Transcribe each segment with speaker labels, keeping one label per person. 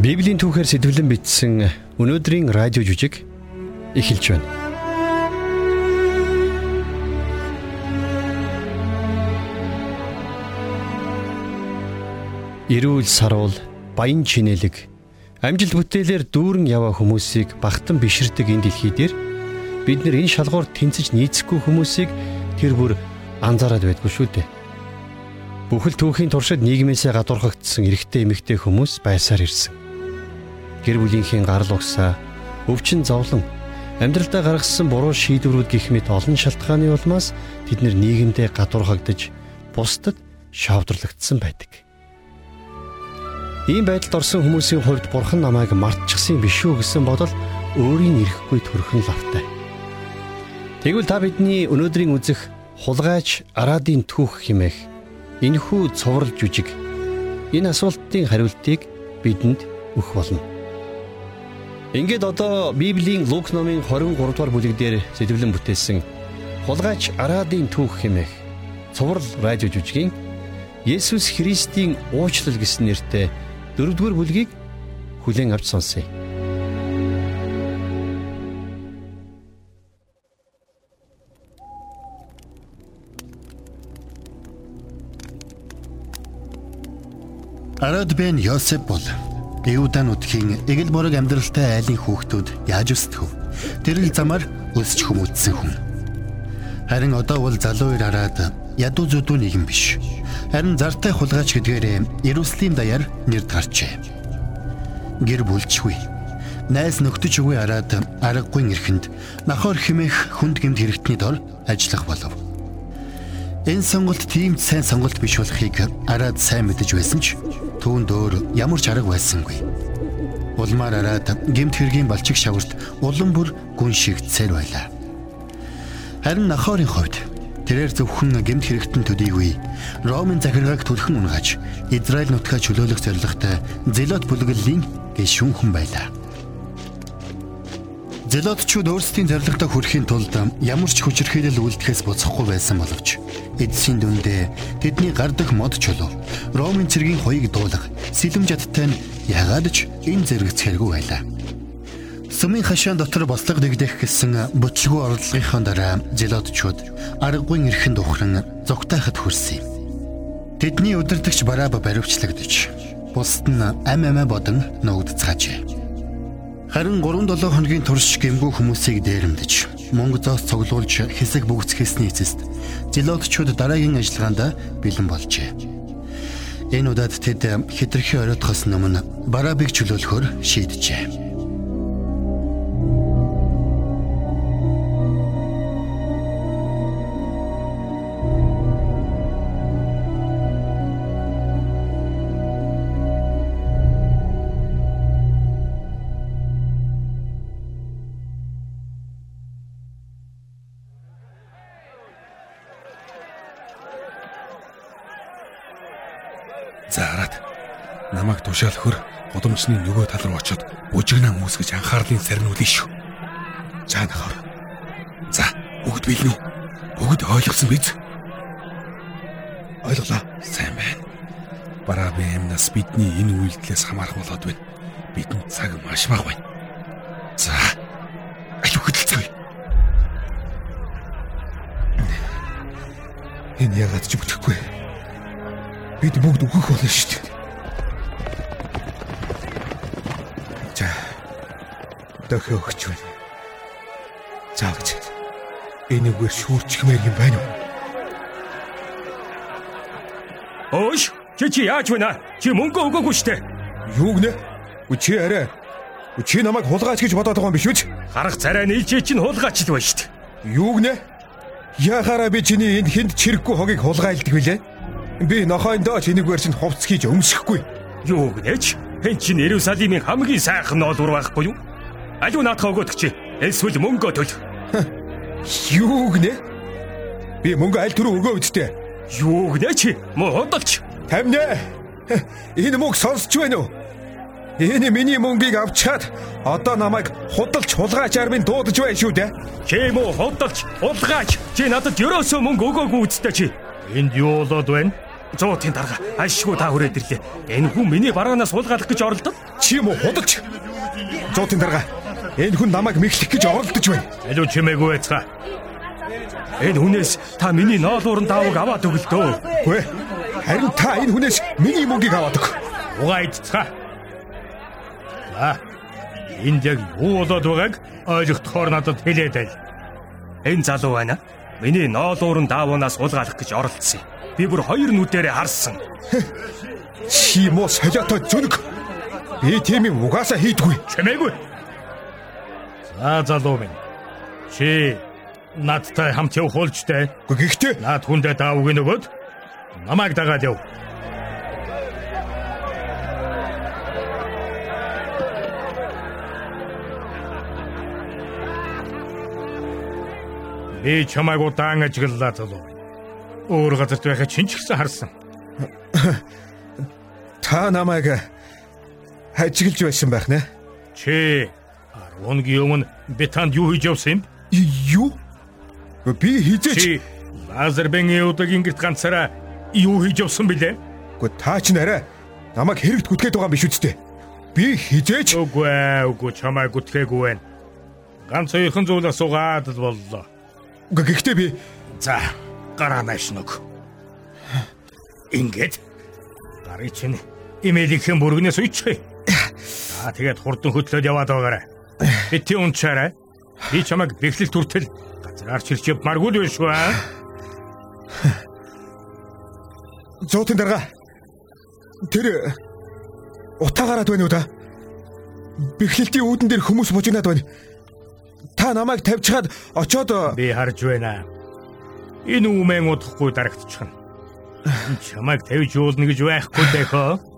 Speaker 1: Библийн түүхээр сэтгэлэн бичсэн өнөөдрийн радио жүжиг эхэлж байна. Ирүүл саруул, баян чинэлэг, амжилт бүтээлээр дүүрэн яваа хүмүүсийг багтан биширдэг энэ дэлхий дээр бид нар энэ шалгуур тэнцэж нийцэхгүй хүмүүсийг тэр бүр анзаараад байдгүй шүү дээ. Бүхэл түүхийн туршид нийгмээсээ гадуурхагдсан эрэгтэй эмэгтэй хүмүүс байсаар ирсэн гэр бүлийнхээ гарал угсаа, өвчин зовлон, амьдралдаа гаргасан буруу шийдвэрүүд гих мэт олон шалтгааны улмаас нэр нийгэмдээ гадуурхагдж, бусдад шавдрлагдсан байдаг. Ийм байдалд орсон хүмүүсийн хувьд бурхан намайг мартчихсан биш үү гэсэн бодол өөрийн ирэхгүй төрхөн лавтай. Тэгвэл та бидний өнөөдрийн үзэх хулгайч Арадын түүх химээх энэхүү цоврал жүжиг энэ асуултын хариултыг бидэнд өгөх болно. Ингээд одоо Библийн Лук номын 23 дугаар бүлэг дээр сэтгэлэн бүтээсэн хулгайч Арадын түүх хэмээх цуврал радио жүжигийн Есүс Христийн уучлал гэсэн нэртэй 4-р бүлгийг хүлээн авч сонсъё.
Speaker 2: Арад бен Йосеп бол Эвдан нутгийн эгэл борог амьдралтай айлын хүүхдүүд яаж өсдөг вэ? Тэр л замаар өсч хүмүүжсэн хүн. Харин одоо бол залуу ир хараад ядуу зүдүү нэгэн биш. Харин зартай хулгайч гэдгээрээ Иерусалим даяар нэрд гарчээ. Гэр бүлчгүй. Найс нөхдөж үгүй хараад аргагүй эрхэнд нахор химэх хүнд гэмт хэрэгтний дор ажиллах болов. Энэ сонголт тийм сайн сонголт биш болохыг араад сайн мэдэж байсан ч түүнд өөр ямар ч арга байсангүй. Улмаар араад гемт хэргийн балчиг шаварт улам бүр гүн шигцээр байлаа. Харин Нахорын хувьд тэрээр зөвхөн гемт хэрэгтэн төдийгүй Ромын захиргааг түлхэн унгаж Израиль нутгаа чөлөөлөх зорилготой Зелот бүлэглэлийн гишүүн хүн байлаа. Зелотчууд өөрсдийн зорилготой хүрэхийн тулд ямар ч хүчирхийлэл үлдэхээс буцахгүй байсан боловч эдсийн дүндээ тэдний гардаг мод чулуу Ромын цэргийн хоёыг дуулах сэлэм жадтай нь ягаад ч энэ зэрэгцхэргүй байлаа. Сүмийн хашаан дотор бослог дэгдэх гэсэн бүтлгүй орлогынхон дараа Зелотчууд аргагүй эрхэнд ухран зогтайхад хүрсэн юм. Тэдний удирдахч Бараба баривчлагдж бусд нь ам амаа бодон нуугдцгаажээ. Харин 3-7 хоногийн турш гэмгүй хүмүүсийг дээрэмдэж, мөнгө зоос цуглуулж хэсэг бүгцгээсний эцэст зелотчууд дараагийн ажиллагаанд бэлэн болжээ. Энэ удаад тэд хитрхи оройтхоос өмнө Барабыг чөлөөлөхөөр шийджээ.
Speaker 3: Тушаал хөр гудамжны нөгөө тал руу очиод бүжигнаа үүсгэж анхаарлын сарниулна шүү. Чаанахаар. За бүгд билнэ үү? Бүгд ойлгосон биз? Ойлголоо. Сайн байна. Барааби эмнас бидний энэ үйлдэлээс хамаарах болоод байна. Бидэнд цаг маш бага байна. За. Аюу хөдөлцгөө. Энэ ягаад ч бүтэхгүй бид бүгд үхэх болно шүү дээ. Дохио өгч байна. Заагч. Энэгээр шүүрчихмээр юм байна уу?
Speaker 4: Оош, чи чи яаж байна? Чи мөнгө өгөөгүй дээ.
Speaker 3: Юу гэнэ? Чи арай. Чи намайг хулгайч гэж бодоод байгаа юм биш үү?
Speaker 4: Харах царай нийлж чинь хулгайч л байна
Speaker 3: дээ. Юу гэнэ? Яхаараа би чиний энд хүнд чирэггүй хогийг хулгайлдаг билээ? Би нохойндоо чинийгээр чинь хувцс хийж өмсөхгүй.
Speaker 4: Юу гэнэч? Хэн чинь Иерусалимийн хамгийн сайхан ноолур байхгүй юу? Алуу наатах өгөөд чи. Эсвэл мөнгө төл.
Speaker 3: Юу гэнэ? Би мөнгө аль түрүү өгөө үсттэй.
Speaker 4: Юу гэнэ чи? Мо ходолч.
Speaker 3: Тамнэ. Энэ мөнгө сонсч байна уу? Энэ миний мөнгийг авчаад одоо намайг худалч хулгайч армын дуудаж байна шүү дээ.
Speaker 4: Чи мө худалч, хулгайч. Чи надад ерөөсөө мөнгө өгөөгүй үсттэй чи.
Speaker 5: Энд юу болоод байна?
Speaker 4: Зуутын дарга ашгүй та хүрээд ирлээ. Энэ хүн миний бараанаас суулгаалах гэж оролдов.
Speaker 3: Чи юм уу худалч? Зуутын дарга энэ хүн намайг мэхлэх гэж оролдож байна.
Speaker 4: Алуу чимээгүй байцгаа. Энэ хүнээс та миний ноолуурын даавыг аваад өгөл дөө.
Speaker 3: Үгүй. Харин та энэ хүнээс миний мөнгийг аваад өг.
Speaker 4: Угаа идцгаа. Аа. Энд яг юу болоод байгааг ойлгохдохоор надад хэлээд байл. Энэ залуу байна. Миний ноолуурын даавуунаас улгаалах гэж оролдсон. Би бүр хоёр нүдээрээ харсан.
Speaker 3: Чи мо солиотой зүнг. Би тийм юм угаасаа хийдгүй.
Speaker 4: Чамээгүй. За залуу минь. Чи надтай хамт явах болжтэй.
Speaker 3: Гэхдээ
Speaker 4: над хүндээ даавыг нөгөөд намайг дагаад яв. Би чамайг удаан ажиглалаа залуу. Өөр газарт байхад чинь ч гэсэн харсан.
Speaker 3: Та намайг ажиглаж байсан байх нэ?
Speaker 4: Чи 10 гийн өмнө би танд юу хийж явсан юм?
Speaker 3: Юу? Би хизээч
Speaker 4: Чи лазер бэнгийн удаагийн гэрт ганцаараа юу хийж явсан бilé?
Speaker 3: Гэхдээ та ч нэрэ намайг хэрэгт гүтгээд байгаа юм биш үсттэй. Би хизээч
Speaker 4: Үгүй ээ, үгүй чамайг гүтгээгүй байна. Ганц хоёрхан зүйл асуугаад л боллоо.
Speaker 3: Гэхдээ би
Speaker 4: За, гараа нааш нүг. Ингээд гарыг чинь имэйлийнхэн бүргнээс үйчих. За тэгээд хурдан хөтлөөд яваад байгаарай. Бити унчаарай. Би чамайг бэхлэл түртэл газраар чирчэв маргуул биш үү? аа?
Speaker 3: зуутын дарга тэр утаагараад байна уу да? Бэхлэлтийн үүдэн дээр хүмүүс бужигнаад байна. Та намайг тавьчихад очоод
Speaker 4: Би харж байна. Энэ үмэн удахгүй дарагдчихна. Чамайг тавьж уулна гэж байхгүй дэхөө.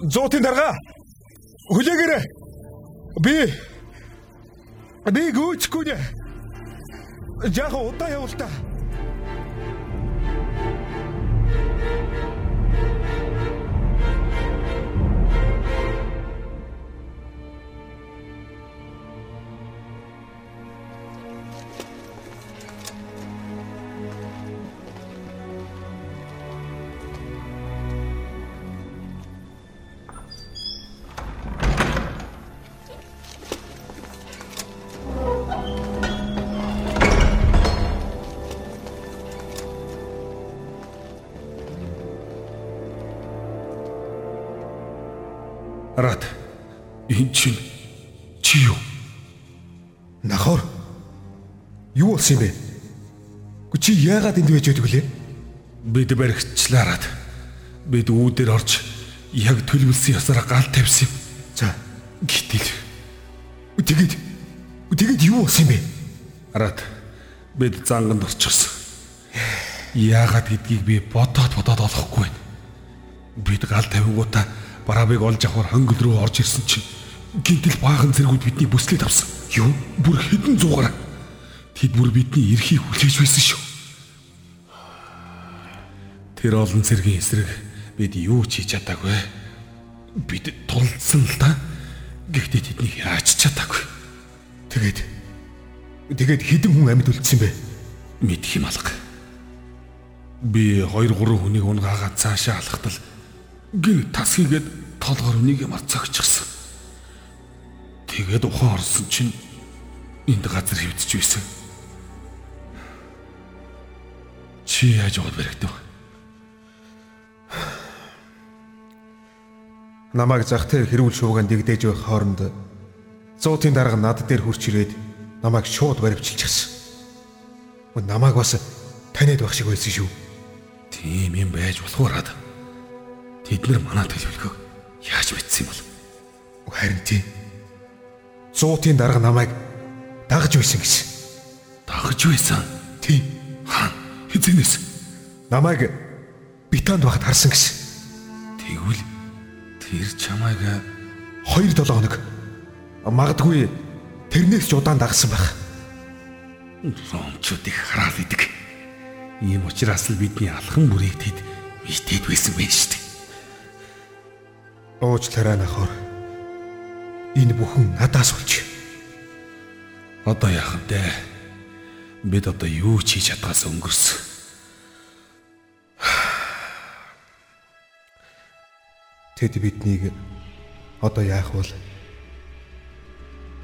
Speaker 3: Зуутын дарга хүлээгээрэй. Би би гүйцэхгүй нэ. Яг удаа явуул
Speaker 5: Энэ чинь чи юу?
Speaker 3: Нахор. Юу болсон юм бэ? Гү чи яагаад энд байж байдаг вүлээ?
Speaker 5: Бид баригчлаараад бид үүдээр орж яг төлөвлөсөн ёсоор гал тавьсан юм.
Speaker 3: За,
Speaker 5: Гэтэл
Speaker 3: тэгээд тэгээд юу болсон юм бэ?
Speaker 5: Арат бид занганд орчихсон. Яагаад гэдгийг би бодоод бодоод олохгүй байна. Бид гал тавингуудаа бараабыг олж авахар хонгол руу орж ирсэн чинь гинтэл баахан зэргүүд бидний бүслээд авсан. Юу? Бүр хэдэн зуугаар. Тэд бүр бидний эрхийг хүлээж байсан шүү. Тэр олон цэргийн эсрэг бид юу ч хийж чадаагүй. Бид тулдсан л та. Гэхдээ тэднийг яаж чадаагүй.
Speaker 3: Тэгээд тэгээд хэдэн хүн амьд үлдсэн бэ?
Speaker 5: Мэдх юм алга. Би 2 3 хүнийг унгаагаад цаашаа алхтал гин тас хийгээд толгоор үнийг ямар цогчихсан. Тэгээд ухаан орсон чинь энд газар хөвдөж байсан. Чи яаж яваад баригдав?
Speaker 3: Намайг зах дээр хэрүүл шуугаан дэгдээж байх хооронд зуутын дарга над дээр хурч ирээд намайг шууд баривчилчихсан. Мөн намайг бас таниад байх шиг байсан шүү.
Speaker 5: Тийм юм байж болохоораад. Тэд нар манай төлөвлөгөөг яаж мэдсэн юм бол?
Speaker 3: Харин тийм. Зуутын дарга намайг дагж байсан гэсэн.
Speaker 5: Дагж байсан.
Speaker 3: Тийм.
Speaker 5: Хизэнээс
Speaker 3: Намайг битанд багт харсан гэсэн.
Speaker 5: тэгвэл тэр чамайг
Speaker 3: 2-7 хоног. Магадгүй тэрнээс ч удаан дагсан байх.
Speaker 5: ромчуудыг хараал идэг. Ийм учраас л бидний алхан бүрийг тэд мэдээд байсан байх шүү дээ.
Speaker 3: Уучлаарай нахор. Энэ бүхэн надаас болж.
Speaker 5: Одоо яах вэ? Бид одоо юу ч хийж чадгаас өнгөрсөн.
Speaker 3: Тэд биднийг одоо яах вэ?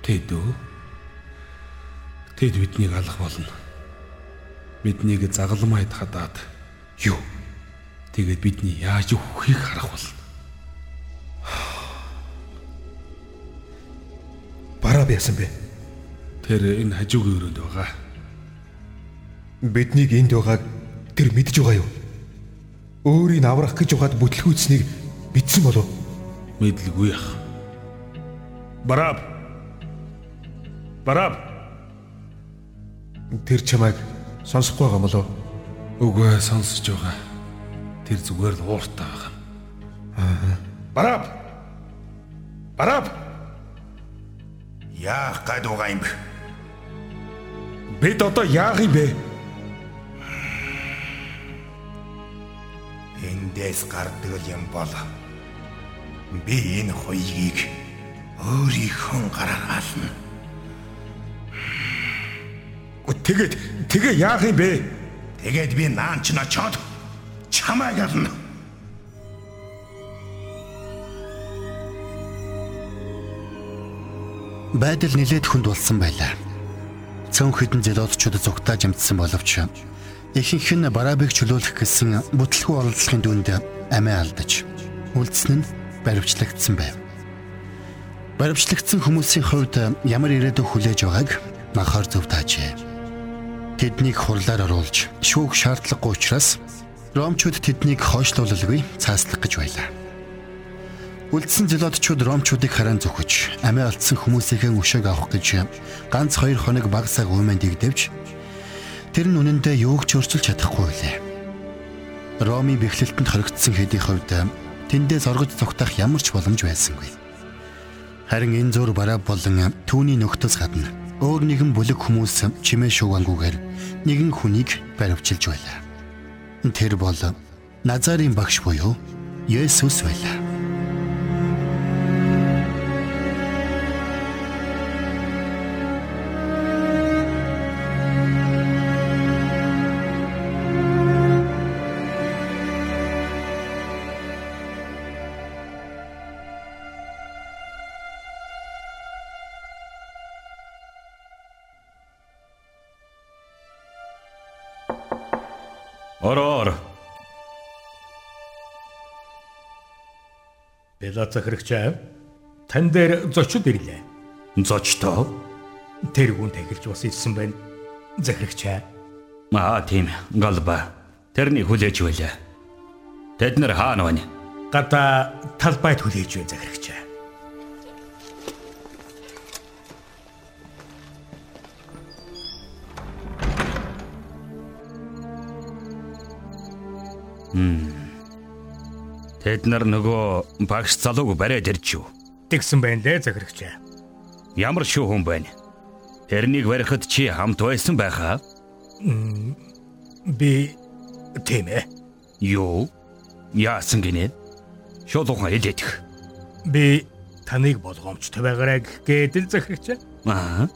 Speaker 5: Тэд үү? Тэд биднийг алах болно. Биднийг загалмайд хадаад юу? Тэгээд бидний яаж өгөхийг харах болно.
Speaker 3: Бараа яасан бэ?
Speaker 5: Тэр энэ хажуугийн өрөөнд байгаа.
Speaker 3: Биднийг энд байгааг тэр мэдж байгаа юу? Өөрийг аврах гэж угаад бүтлгүүцнийг мэдсэн болов?
Speaker 5: Мэдлгүй яах.
Speaker 4: Бараб. Бараб.
Speaker 3: Тэр чамайг сонсохгүй байгаа болов?
Speaker 5: Үгүй сонсож байгаа. Тэр зүгээр л ууртай байгаа.
Speaker 4: Бараб. Бараб.
Speaker 6: Яах гээд байгаа юм бэ?
Speaker 3: Бид одоо яах юм бэ?
Speaker 6: Эндээс гардаг юм бол би энэ хоёгийг өөрийнхөө гаргаална.
Speaker 3: Тэгээд тэгээ яах юм бэ?
Speaker 6: Тэгээд би наанч начоод чамайг ална.
Speaker 2: Байдал нилээд хүнд болсон байлаа. Цөөн хэдэн зэлодчууд зүгтааж амтсан боловч ихэнх нь бараабыг чөлөөлөх гэсэн бүтлгүй оролцохын дүнд амиа алдаж үлдсэн нь баривчлагдсан байв. Баривчлагдсан хүмүүсийн хувьд ямар ирээдүй хүлээж байгааг анхаар зөв таажээ. Тэднийг хурлаар оруулж шүүх шаардлагагүй учраас ромчууд тэднийг хойшлуулалгүй цааслах гэж байлаа. Үлдсэн зелодчууд ромчуудыг харан зүхэж амиа алдсан хүмүүсийнхээ өшөөг авах гэж ганц хоёр хоног багсааг уйманд игдэвч тэр нь үнэндээ юуг ч өөрчилж чадахгүй байлаа. Ромын бэхлэлтэнд хоригдсон хэдийн хувьд тэндээс оргож цогтах ямар ч боломж байсангүй. Харин энэ зур бараа болон түүний нөхдөс гадна өөр нэгэн бүлэг хүмүүс чимээ шуугангүйгээр нэгэн хүнийг баривчилж байлаа. Тэр бол Назарын багш буюу Есүс байлаа.
Speaker 4: Пилат захирагчаа тань дээр зочид ирлээ.
Speaker 7: Зочдоо?
Speaker 4: Тэр хүн тахилж бас ирсэн байна. Захирагчаа.
Speaker 7: Аа тийм галба. Тэрний хүлээж байлаа. Тэд нар хаана байна?
Speaker 4: Гата талбайд хүлээж бай захирагчаа.
Speaker 7: Тэд нар нөгөө багш залууг бариад юу?
Speaker 4: Тэгсэн байна лээ захирагчаа.
Speaker 7: Ямар шүү хүн байна? Тэрнийг барихад чи хамт байсан байхаа?
Speaker 4: Би тийм ээ.
Speaker 7: Юу? Яасан гинэ? Шулуухан хэлээдэх.
Speaker 4: Би таныг болгоомжтой байгаарай гэдэл захирагчаа.
Speaker 7: Аа.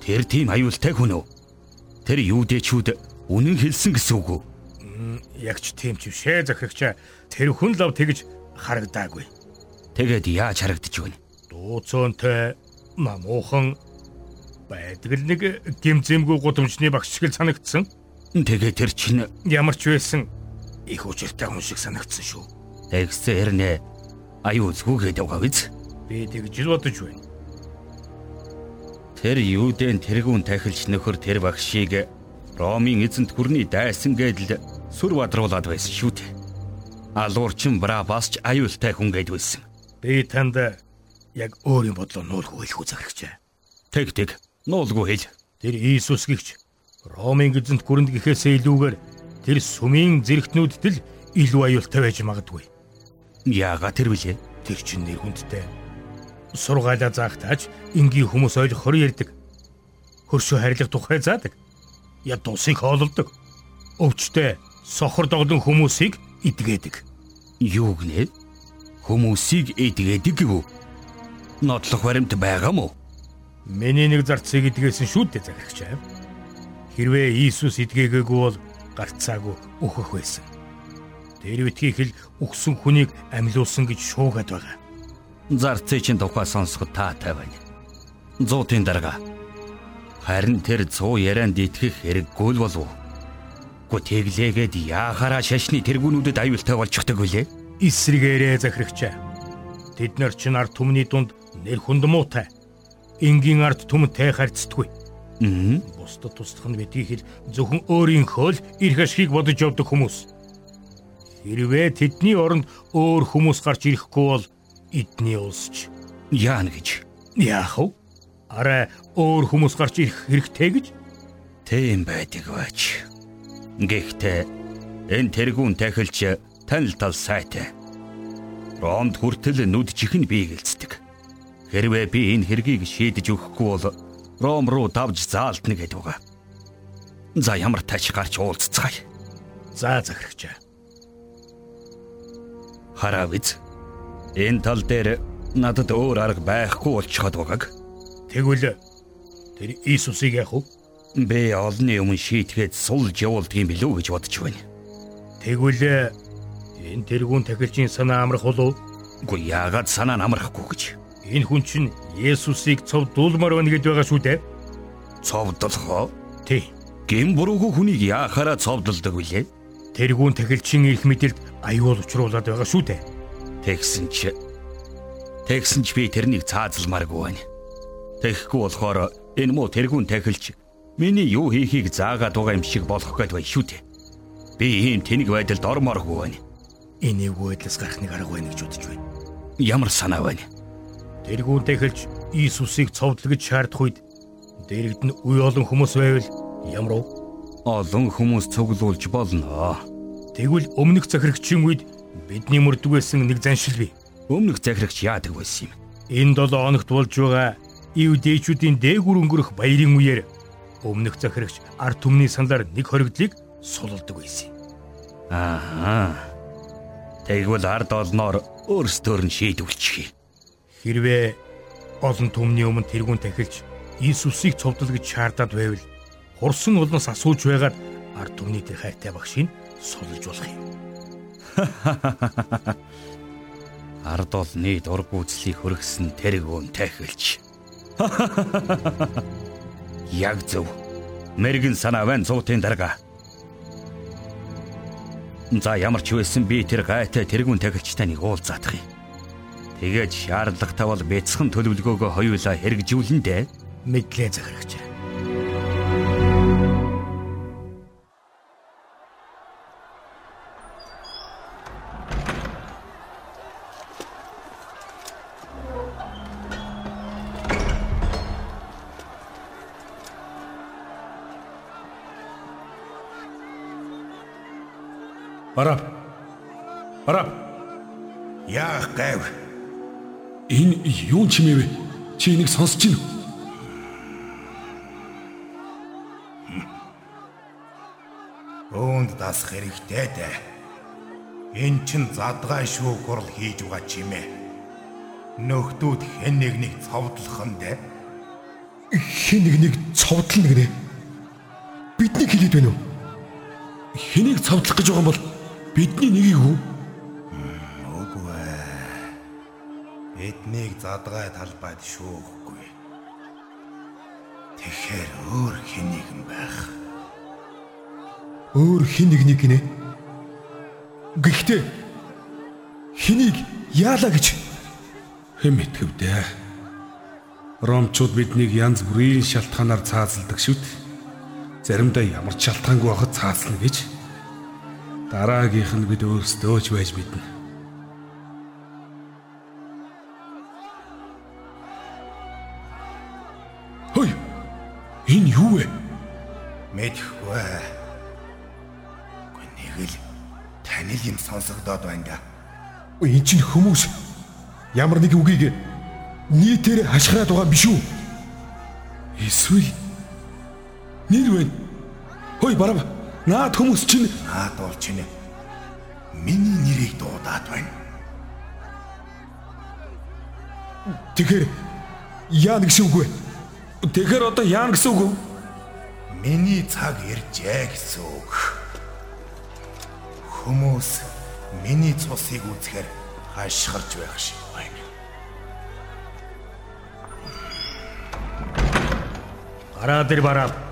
Speaker 7: Тэр тийм аюултай хүн үү? Тэр юудэчүүд үнэн хэлсэн гэсэн үг үү?
Speaker 4: Яг ч тийм ч бишээ захирагчаа. Тэр хүн лав тэгж харагдаагүй.
Speaker 7: Тэгээд яаж харагдаж байна?
Speaker 4: Дууцоонтой намуухан байдаг л нэг гимзэмгүй гудамжны багш шиг л санагдсан.
Speaker 7: Тэгээд тэр чинь
Speaker 4: Ямар ч байсан их учиртай хүн шиг санагдсан шүү.
Speaker 7: тэгсэн хэрнээ аюул зүгээд байгаа биз?
Speaker 4: Би тэгж л бодож байна.
Speaker 7: Тэр юудэн тэргүүн тахилч нөхөр тэр багшийг Ромын эзэнт гүрний дайсан гэдэл сүр бадруулад байсан шүү дээ. Алуурчин Брабас ч аюултай хүн гэд байсан.
Speaker 4: Би танд яг өөрийн бодлоо нуулгүй хэлэхүү захирагчаа.
Speaker 7: Тэг тэг нуулгүй хэл.
Speaker 4: Тэр Иесус гихч Ромын эзэнт гүрэнд гэхээсээ илүүгээр тэр сүмийн зэрэгтнүүдэд л илүү аюултай байж магадгүй.
Speaker 7: Яага тэр билээ?
Speaker 4: Тэр чинь нэр хүндтэй. Сургаалаа заахтаач энгийн хүмүүс ойлгохоор ярьдаг. Хөршөө харилах тухай заадаг. Ядуусыг хоололдог. Өвчтэй сохор доглон хүмүүсийг идгээдэг.
Speaker 7: Юу гинэ? Хүмүүсийг эдгээдэг гэв үү? Нотлох баримт байгаа мó?
Speaker 4: Миний нэг зарцыг идгээсэн шүү дээ захирагчаа. Хэрвээ Иесус эдгээгээгүй бол гарцаагүй өөхөх байсан. Тэр битгийх л өгсөн хүнийг амьлуулсан гэж шуугаад байгаа.
Speaker 7: Зарцээ чин тухай сонсоход таатай байна. Зуутын дарга. Харин тэр 100 ярианд итгэх хэрэггүй л болов. Гү тэглээгээд яахаараа шашны тэргүүнүүдэд аюултай болчихдаг вүлээ.
Speaker 4: Эсрэгээрээ захирагчаа. Тэд нар чин ард түмний дунд нэр хүнд муутай. Энгийн ард түмэнтэй харьцдаггүй.
Speaker 7: Аа.
Speaker 4: Бусдад туслах нь битгий хэл зөвхөн өөрийнхөө л эрх ашгийг бодож явдаг хүмүүс. Хэрвээ тэдний оронд өөр хүмүүс гарч ирэхгүй бол эдний улс ч
Speaker 7: Яана гэж.
Speaker 4: яах вэ? Араа өөр хүмүүс гарч ирэх хэрэгтэй гэж
Speaker 7: Тийм байдаг байж. Гэхдээ энэ тэргүүн тахилч танил тал сайтай. Ромд хүртэл нүд чихэн биегэлцдэг. Хэрвээ би энэ хэргийг шийдэж өгөхгүй бол Ром руу давж заалтна гэдэг байгаа. За ямар тач гарч уулзцгаая.
Speaker 4: за захирагчаа.
Speaker 7: Хараа биз. Энэ тал дээр надад өөр арга байхгүй болчиход байгааг.
Speaker 4: Тэгвэл тэр Иесусыг яах вэ?
Speaker 7: Би олонний өмнө шийтгээд сулж явуулдгийн билүү гэж бодож байна.
Speaker 4: Тэгвэл энэ тэргүүн тахилчийн санаа амрах болов
Speaker 7: Үгүй яагаад санаа амрахгүй гэж.
Speaker 4: энэ хүн чинь Есүсийг цовдуулмаар байна гэж байгаа шүү дээ.
Speaker 7: Цовдлохоо
Speaker 4: Тий.
Speaker 7: гин буруугүй хүнийг яахаараа цовдолдог вүлээ?
Speaker 4: Тэргүүн тахилчийн эрх мэдэлд аюул учруулад байгаа шүү дээ.
Speaker 7: Тэгсэн ч Тэгсэн ч би тэрнийг цаазалмааргүй байна. Тэгэхгүй болохоор энэ муу тэргүүн тахилч миний юу хийхийг заагаад байгаа юм шиг болох гээд байна шүү дээ. Би ийм тэнэг байдалд ормооргүй байна.
Speaker 4: Энийг байдлаас гарахныг арга байна гэж бодож байна.
Speaker 7: Ямар санаа байна?
Speaker 4: Тэргүүн тахилч Иесусыг цовдлогож шаардах үед дэрэгд нь үе олон хүмүүс байвал ямар вэ?
Speaker 7: Олон хүмүүс цуглуулж болно.
Speaker 4: Тэгвэл өмнөх захирагчийн үед бидний мөрдөг байсан нэг заншил бий.
Speaker 7: Өмнөх захирагч яадаг байсан юм?
Speaker 4: Энэ 7 хоногт болж байгаа Иудейчүүдийн дээгүр өнгөрөх баярын үеэр өмнөх захирагч ард түмний саналаар нэг хоригдлыг сулалдаг байсан.
Speaker 7: Аа. Тэгвэл ард олноор өөрсдөр нь шийдвүүлчих.
Speaker 4: Хэрвээ олон түмний өмнө тэргүүн тахилч Иесусыг цовдлогож шаардаад байвал хурсан улнаас асууж байгаад ард түмний тэр хайртай багшийг сулж болох юм.
Speaker 7: Ард олны дургүйцлийг хөргсөн тэргүүн тахилч. Яг зөв. Мэргэн санаа байна зуутын дарга. За ямар ч байсан би тэр гайтай тэргүүн тахилчтай нэг уулзаадах юм. Тэгээд шаардлагатай бол бяцхан төлөвлөгөөгөө хоёулаа хэрэгжүүлэн дээ.
Speaker 4: Мэдлээ захирагч.
Speaker 5: Барав. Барав.
Speaker 6: Яах гэв?
Speaker 5: Энэ юу чимээ вэ? Чи энийг сонсож байна уу?
Speaker 6: Өөнд дасах хэрэгтэй дээ. Эн чин задгай шүү гурал хийж байгаа чимээ. Нөхдүүд хэн нэг нэг цовдлох нь дээ.
Speaker 5: Хэн нэг нэг цовдлно гинэ. Бидний хэлээд байна уу? Хэнийг цовдлох гэж байгаа юм бол бидний нэгийг үү?
Speaker 6: Үгүй ээ. Эднийг задгай талбайд шүүхгүй. Тэгэхээр өөр хэн нэгэн байх.
Speaker 5: Өөр хэн нэг нэг гинэ. Гэхдээ хэнийг яалаа гэж хэн мэдгэвдэ. Ромчууд биднийг янз бүрийн шалтгаанаар цаазалдаг шүт. Заримдаа ямар ч шалтгаангүй байхад цаазлана гэж. Дараагийнх нь бид өөрсдөө ч байж мэднэ. Хөөе. Энэ юу вэ?
Speaker 6: Мэдхгүй. Гэхдээ нэг л танил юм сонсогдоод байна да.
Speaker 5: Энэ чинь хүмүүс ямар нэг үгийг нийтээр хашгираад байгаа биш үү? Эсвэл нэр вэ? Хөөе барав. Наад хүмүүс чинь
Speaker 6: Наад бол чинь миний нэрийг дуудаад байна.
Speaker 5: тэгэхээр яа гэсэн үг вэ? Тэгэхээр одоо яа гэсэн үг вэ?
Speaker 6: Миний цаг иржээ гэсэн үг. Хүмүүс миний цусыг үзэхээр хашгирч байх шиг байна.
Speaker 4: Гараад ир бараа.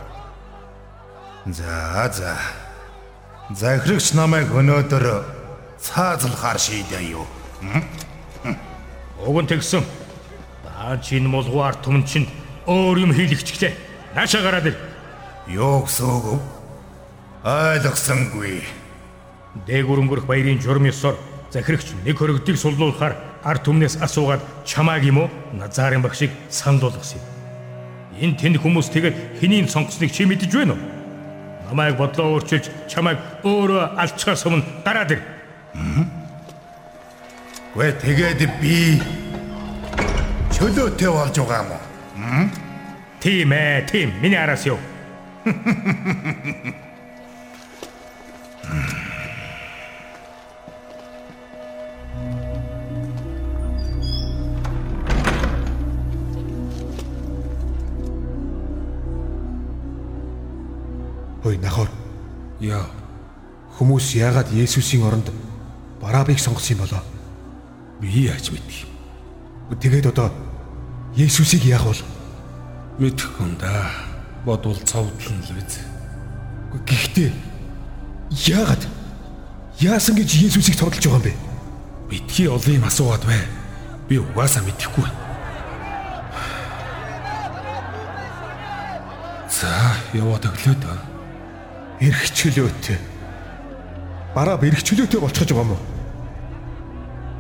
Speaker 6: За за. Захирагч намайг өнөөдөр цаазлахаар шийдэ юу?
Speaker 4: Уг нь тэгсэн. Даа чинь мулгууар түмэн чинь өөр юм хийлэгчглээ. Наашаа гараад ир.
Speaker 6: Юу гэсэн үг вэ? Ойлгосонгүй.
Speaker 4: Дээгүр өнгөрөх баярын журам ёсоор захирагч нэг хөрөгдгийг суллуулахаар ард түмнээс асуугаад чамааг юм уу? Назарын багшийг санал болгосон юм. Энэ тэнд хүмүүс тэгээд хэнийг сонгосныг чи мэдэж байна уу? Намайг бодлоо өөрчилж чамайг өөрөө алчхаас өмнө гараад ир.
Speaker 6: Гэ тэгээд би чөлөөтэй болж байгаа юм уу?
Speaker 4: Тийм ээ, тийм. Миний араас юу?
Speaker 3: Хөөе нахор. Яа. Хүмүүс яагаад Есүсийн оронд Барабыг сонгосон юм болоо? Би яаж мэдэх юм? Тэгээд одоо Есүсийг яах вэ?
Speaker 5: Мэдхгүй юм да. Бодвол цовдлон л биз.
Speaker 3: Гэхдээ яагаад яасан гэж Есүсийг цовдлж байгаа юм бэ?
Speaker 5: Битгий олон юм асууад бай. Би угаасаа мэдэхгүй байна. За, яваад өглөөд.
Speaker 3: Эрхчлөөтэй. Бараа эрхчлөөтэй болчихж байгаа юм уу?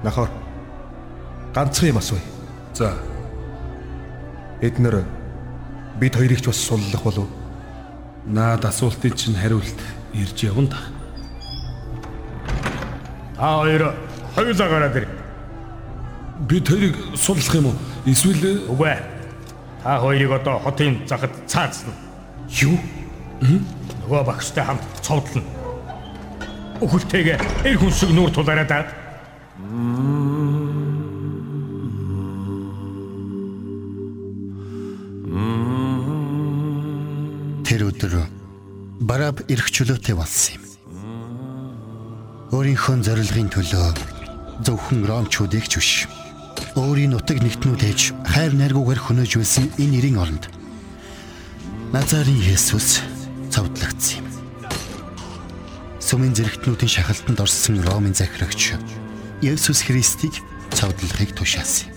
Speaker 3: Нахор. Ганцхан юм асууя.
Speaker 5: За,
Speaker 3: Эднэр бид хоёрыг ч бас суллах болов.
Speaker 5: наад асуултын чинь хариулт ирж явна да.
Speaker 4: Та хоёр хоёулаа гараад ир.
Speaker 5: Бид хоёрыг суллах юм уу? Эсвэл
Speaker 4: Үгүй ээ. Та хоёрыг одоо хотын захад цаацна.
Speaker 3: Юу?
Speaker 4: Нөгөө багштай хамт цовдлно. Өхөлтэйгээ эр хүн шиг нүүр тулаарай да.
Speaker 2: Тэр өдөр Бараб эрх чөлөөтэй болсон юм. Өөрийнхөө зорилгын төлөө зөвхөн ромчуудыг ч биш. Өөрийн нутаг нэгтнүүд ээж хайр найргуугаар хөнөөж байсан энэ нэрийн оронд Назарын Есүс цовдлогдсон юм. Сүмийн зэрэгтнүүдийн шахалтанд орсон Ромын захирагч Есүс Христийг цовдлохыг тушаасан.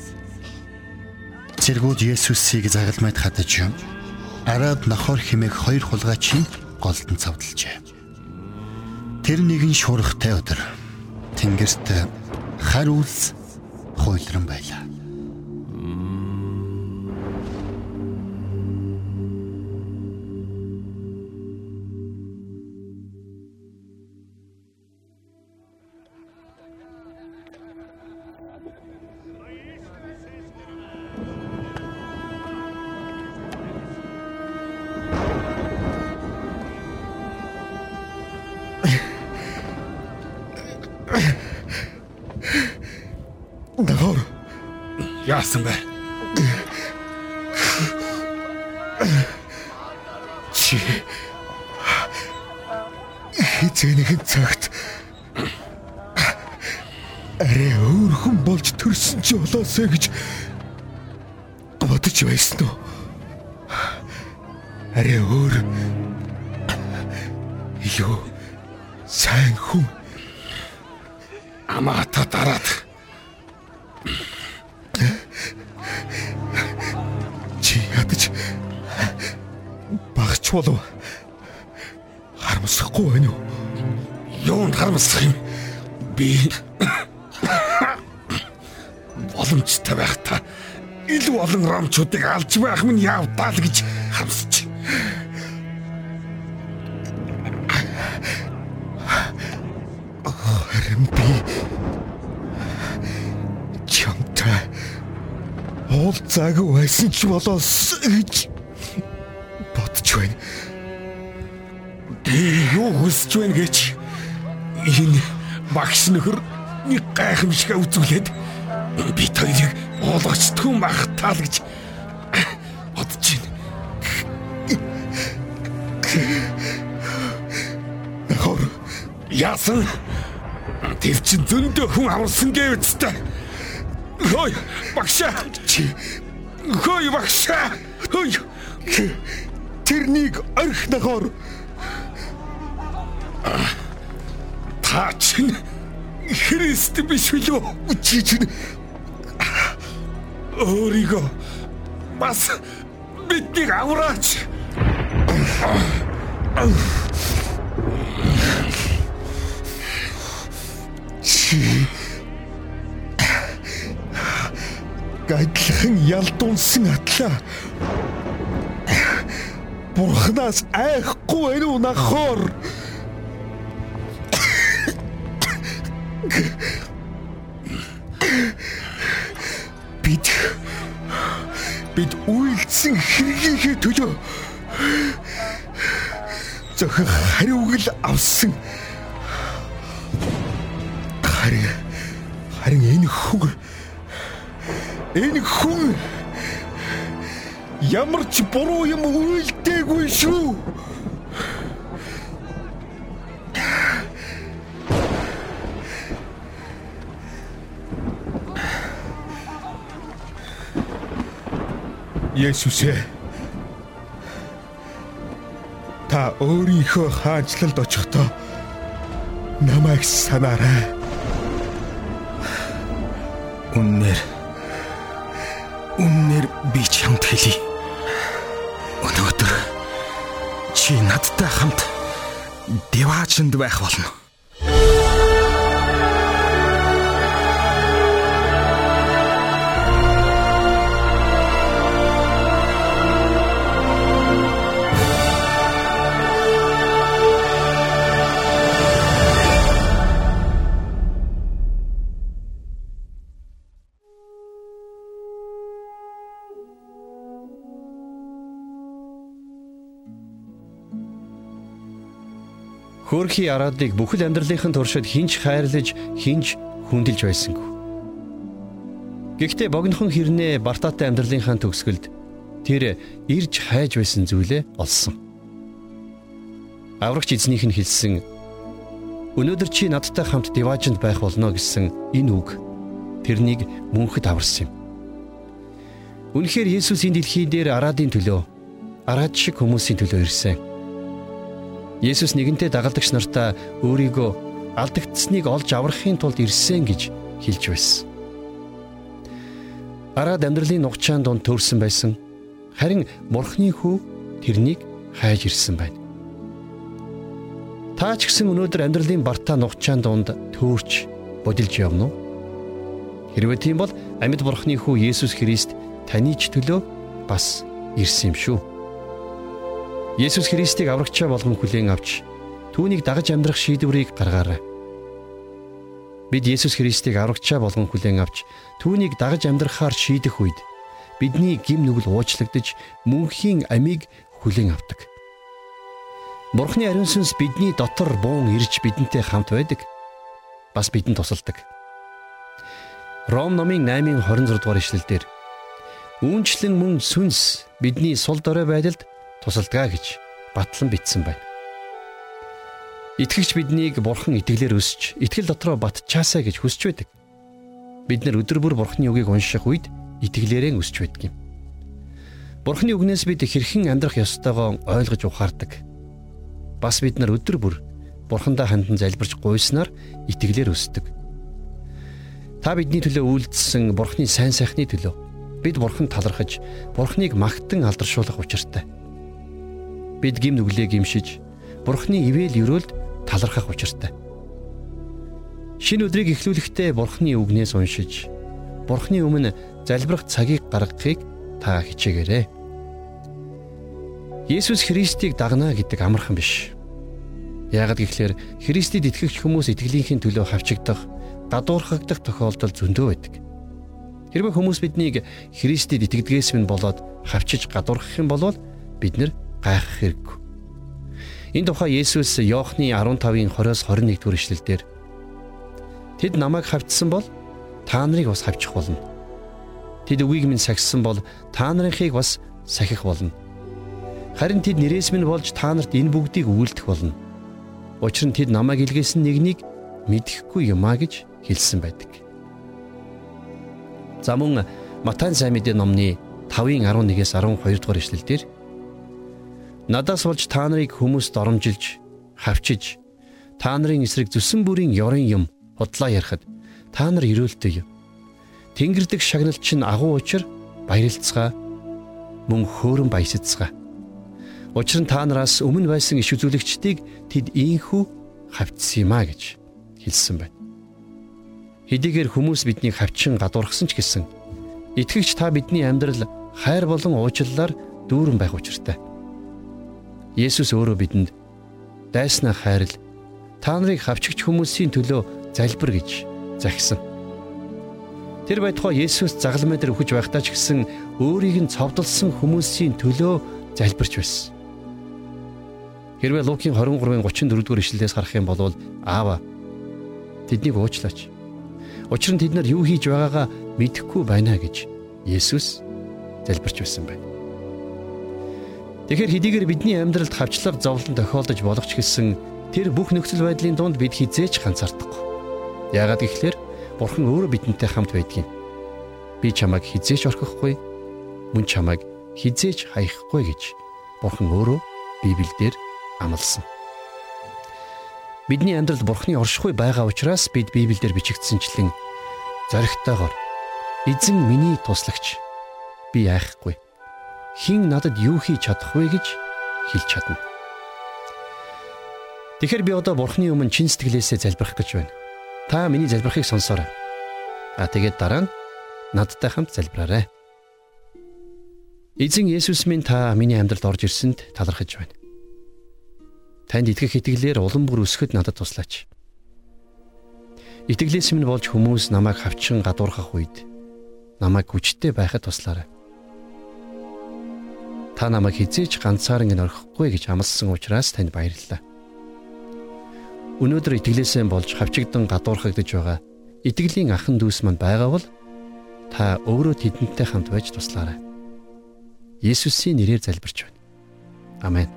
Speaker 2: Цэргүүд Есүсийг загалмайд хатаж Араб нохор химээх хоёр хулгайчийн голдон цовдлжээ. Тэр нэгэн шуурхтай өдөр тэнгэрт хар үлс хуйлран байлаа.
Speaker 3: Нахор.
Speaker 5: яасан бэ?
Speaker 3: Чи хизээ нэгэн цагт арай өөр хүн болж төрсөн ч болоосэй гэж бодож байсан уу? Арай өөр юу сайн хүн
Speaker 5: Амаата дараад
Speaker 3: чи ядаж багч болов харамсахгүй байна уу?
Speaker 5: юунд харамсах юм? Би боломжтой байх та илүү олон ромчуудыг алж байх минь явдаа л гэж
Speaker 3: уулзаагүй байсан ч болоос гэж бодж байна.
Speaker 5: Би юу хүсэж байна гэж энэ багш нөхөр нэг гайхамшигтай үзүүлээд би тэрийг уулгацдгүй махтаал гэж бодож байна. Хор яасан тэр чин зөндөө хүн аварсан гэвч та. Хой багшаа Чи. Хой, багшаа. Хой. Тэрнийг орхинохоор та чинь Христ биш үү? Чи чинь өөрийгөө бас биднийг авраач. Чи гайдлахын ялдуулсан атлаа. Бурханаас айхгүй байна уу нахоор? Бид бид үйлцэн хэргийнхээ төлөө зөвхөн хариуг л авсан. Харин харин энэ хүн энэ хүн ямар ч буруу юм үйлдээгүй шүү. Есүс ээ. Та өөрийнхөө хаанчлалд очихдоо намайг санаарай.
Speaker 3: Үннээр би чамд хэлье. Өнөөдөр чи надтай хамт деваачнд байх болно.
Speaker 1: Хөөрхий араадыг бүхэл амьдралынхын туршид хинч хайрлаж, хинч хүндэлж байсангүй. Гэхдээ богинохон хэрнээ бартаатай амьдралынхаа төгсгөлд тэр ирж хайж байсан зүйлээ олсон. Аврагч эзнийх нь хэлсэн Өнөөдөр чи надтай хамт диваажинд байх болно гэсэн энэ үг тэрнийг мөнхөд аварсан юм. Үнэхээр Есүс энэ дэлхий дээр араадын төлөө, араад шиг хүмүүсийн төлөө ирсэн. Есүс нэгэнтээ дагалдагч нартаа өөрийгөө алдагдсныг олж аврахын тулд ирсэн гэж хэлж байсан. Араад амьдралын нухчаан донд төрсэн байсан. Харин Бурхны хүү тэрнийг хайж ирсэн байна. Та ч гэсэн өнөөдөр амьдралын бартаа нухчаан донд төөрч бодилж явна уу? Хэрвээ тийм бол амьд Бурхны хүү Есүс Христ таны ч төлөө бас ирсэн юм шүү. Есүс Христийг аврагчаа болгон хүлээн авч түүнийг дагаж амьдрах шийдвэрийг гаргаарай. Бид Есүс Христийг аврагчаа болгон хүлээн авч түүнийг дагаж амьдрахаар шийдэх үед бидний гим нүгэл уучлагдж мөнхийн амийг хүлээн авдаг. Бурхны ариун сүнс бидний дотор буун ирж бидэнтэй хамт байдаг. Бас бидэнд тусалдаг. Ром номын 8:26 дугаар ишлэлдэр Үүнчлэн мөн сүнс бидний сул дорой байдалд тусалдгаа гэж батлан бичсэн байна. Итгэгч биднийг бурхан итгэлээр өсч, итгэл дотроо батчаасаа гэж хүсэж байдаг. Бид нар өдөр бүр бурханы үгийг унших үед итгэлээрээ өсч байдаг юм. Бурханы үгнээс бид хэрхэн амьдрах ёстойгоо ойлгож ухаардаг. Бас бид нар өдөр бүр бурхандаа хандан залбирч гуйснаар итгэлээр өсдөг. Та бидний төлөө үйлдэлсэн бурханы сайн сайхны төлөө бид бурханд талархаж бурханыг магтан алдаршуулах учиртай бид гим нүглээ гимшиж Бурхны ивэл өрөөлд талархах учиртай. Шинэ өдрийг эхлүүлэхдээ Бурхны үгнээс уншиж Бурхны өмнө залбирах цагийг гаргахыг та хичээгээрэй. Есүс Христийг дагнаа гэдэг амархан биш. Яагад гэвэл Христэд итгэгч хүмүүс итгэлийнхэн төлөө хавчигдах, гадуурхагдах тохиолдол зөндөө байдаг. Хэрвээ хүмүүс биднийг Христэд итгэдгээс минь болоод хавчиж гадуурхах юм бол бид нар гайхах хэрэггүй. Энэ тухай Есүс Иохны 15-ын 20-с 21 дугаар ишлэлдэр Тэд намайг хавчсан бол та нарыг бас хавчих болно. Тэд үгийг минь сахисан бол та нарынхыг бас сахих болно. Харин тэд нэрээс минь болж та нарт энэ бүгдийг үйлдэх болно. Учир нь тэд намайг илгээсэн нэгнийг мэдэхгүй юмаа гэж хэлсэн байдаг. За мөн Матай сайн мэдээ номны 5-ын 11-ээс 12 дугаар ишлэлдэр Надаас болж та нарыг хүмүүс доромжилж, хавчиж, та нарын эсрэг зүсэн бүрийн ёрын юм худлаа ярихад та нар өрөөлтөй. Тэнгэрдэг шагналт чинь агуу учир баярлцгаа мөн хөөрөн баясацгаа. Учир нь та нараас өмнө байсан иш үзүүлэгчдийг тэд ийхүү хавцсан юм а гэж хэлсэн байна. Хэдийгээр хүмүүс биднийг хавчин гадуурхсан ч гэсэн итгэгч та бидний амьдрал хайр болон уучлалаар дүүрэн байх учиртай. Есүс өөрөө бидэнд дайснаа хайрл та нарыг хавчигч хүмүүсийн төлөө залбир гэж захисан. Тэр байтугай Есүс загалмай дээр өгч байхдаа ч гэсэн өөрийг нь цовдлсон хүмүүсийн төлөө залбирч байсан. Хэрвээ Лукийн 23-ын 34 дугаар ишлэлээс харах юм бол аава тэднийг уучлаач. Учир нь тэд нар юу хийж байгаагаа мэдэхгүй байна гэж Есүс залбирч байсан байна. Тэгэхээр хэдийгээр бидний амьдралд хавчлага зовлон тохиолдож болох ч гэсэн тэр бүх нөхцөл байдлын дунд бид хизээч ганцаардахгүй. Яагаад гэвэл Бурхан өөрөө бидэнтэй хамт байдгийг. Би чамайг хизээч орхихгүй, мөн чамайг хизээч хаяхгүй гэж Бурхан өөрөө Библиэлд амласан. Бидний амьдралд Бурханы оршихуй байгаа учраас бид Библиэлд бичигдсэнчлэн зоригтойгоор эзэн миний туслагч би айхгүй хин надад юу хийж чадах вэ гэж хэлж чадна. Тэгэхээр би одоо бурхны өмнө чин сэтгэлээсээ залбирах гэж байна. Та миний залбирахыг сонсоорой. А тэгээд дараа нь надтай хамт залбираарай. Эзэн Есүс минь та миний амьдралд орж ирсэнд талархаж байна. Танд итгэх итгэлээр улам бүр өсөхөд надад туслаач. Итгэлээс минь болж хүмүүс намайг хавчин гадуурхах үед намайг хүчтэй байхад туслаарай. Та намайг хизээч ганцаараа ингэ орхихгүй гэж амласан учраас танд баярлалаа. Өнөөдөр итгэлээсээ болж хавчигдан гадуурхагдж байгаа итгэлийн ахан дүүс манд байгаа бол та өөрөө тэдэнтэй хамт байж туслаарай. Есүсийн нэрээр залбирч байна. Амен.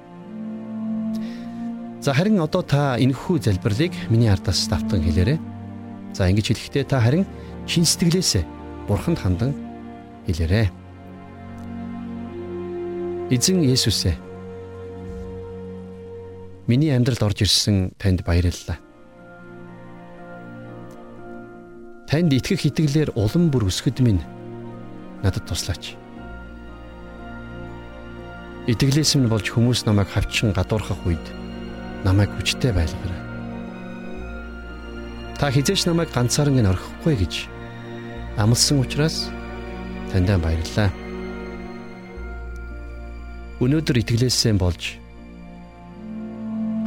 Speaker 1: За харин одоо та энэхүү залбирлыг миний ардаас давтан хэлээрэй. За ингэж хэлэхдээ та харин чин сэтгэлээсээ бурханд хандан хэлээрэй. Эзэн Есүс ээ. Миний амьдралд орж ирсэн танд баярлалаа. Танд итгэх итгэлээр улам бүр өсгөд минь надад туслаач. Итгэлээс минь болж хүмүүс намайг хавчин гадуурхах үед намайг хүчтэй байлгаарай. Та хизээч намайг ганцаараа орхихгүй гэж амласан учраас таньдаа баярлалаа өнөөдөр итгэлээсээ болж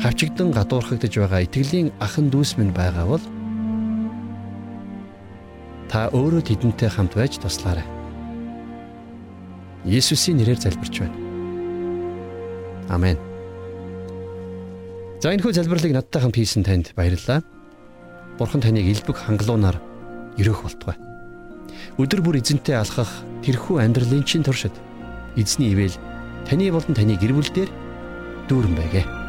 Speaker 1: хавчигдан гадуурхагдж байгаа итгэлийн ахан дүүс минь байгаа бол та өөрөө тэдэнтэй хамт байж туслаарай. Есүсийн нэрээр залбирч байна. Амен. За энэ хүү залбирлыг надтай хамт хийсэн танд баярлалаа. Бурхан таныг элбэг хангалуунаар өрөөх болтугай. Өдөр бүр эзэнтэй алхах тэрхүү амьдралын чин туршид эзний ивэл таны болон таны гэр бүл дээр дүүрэн байгээ.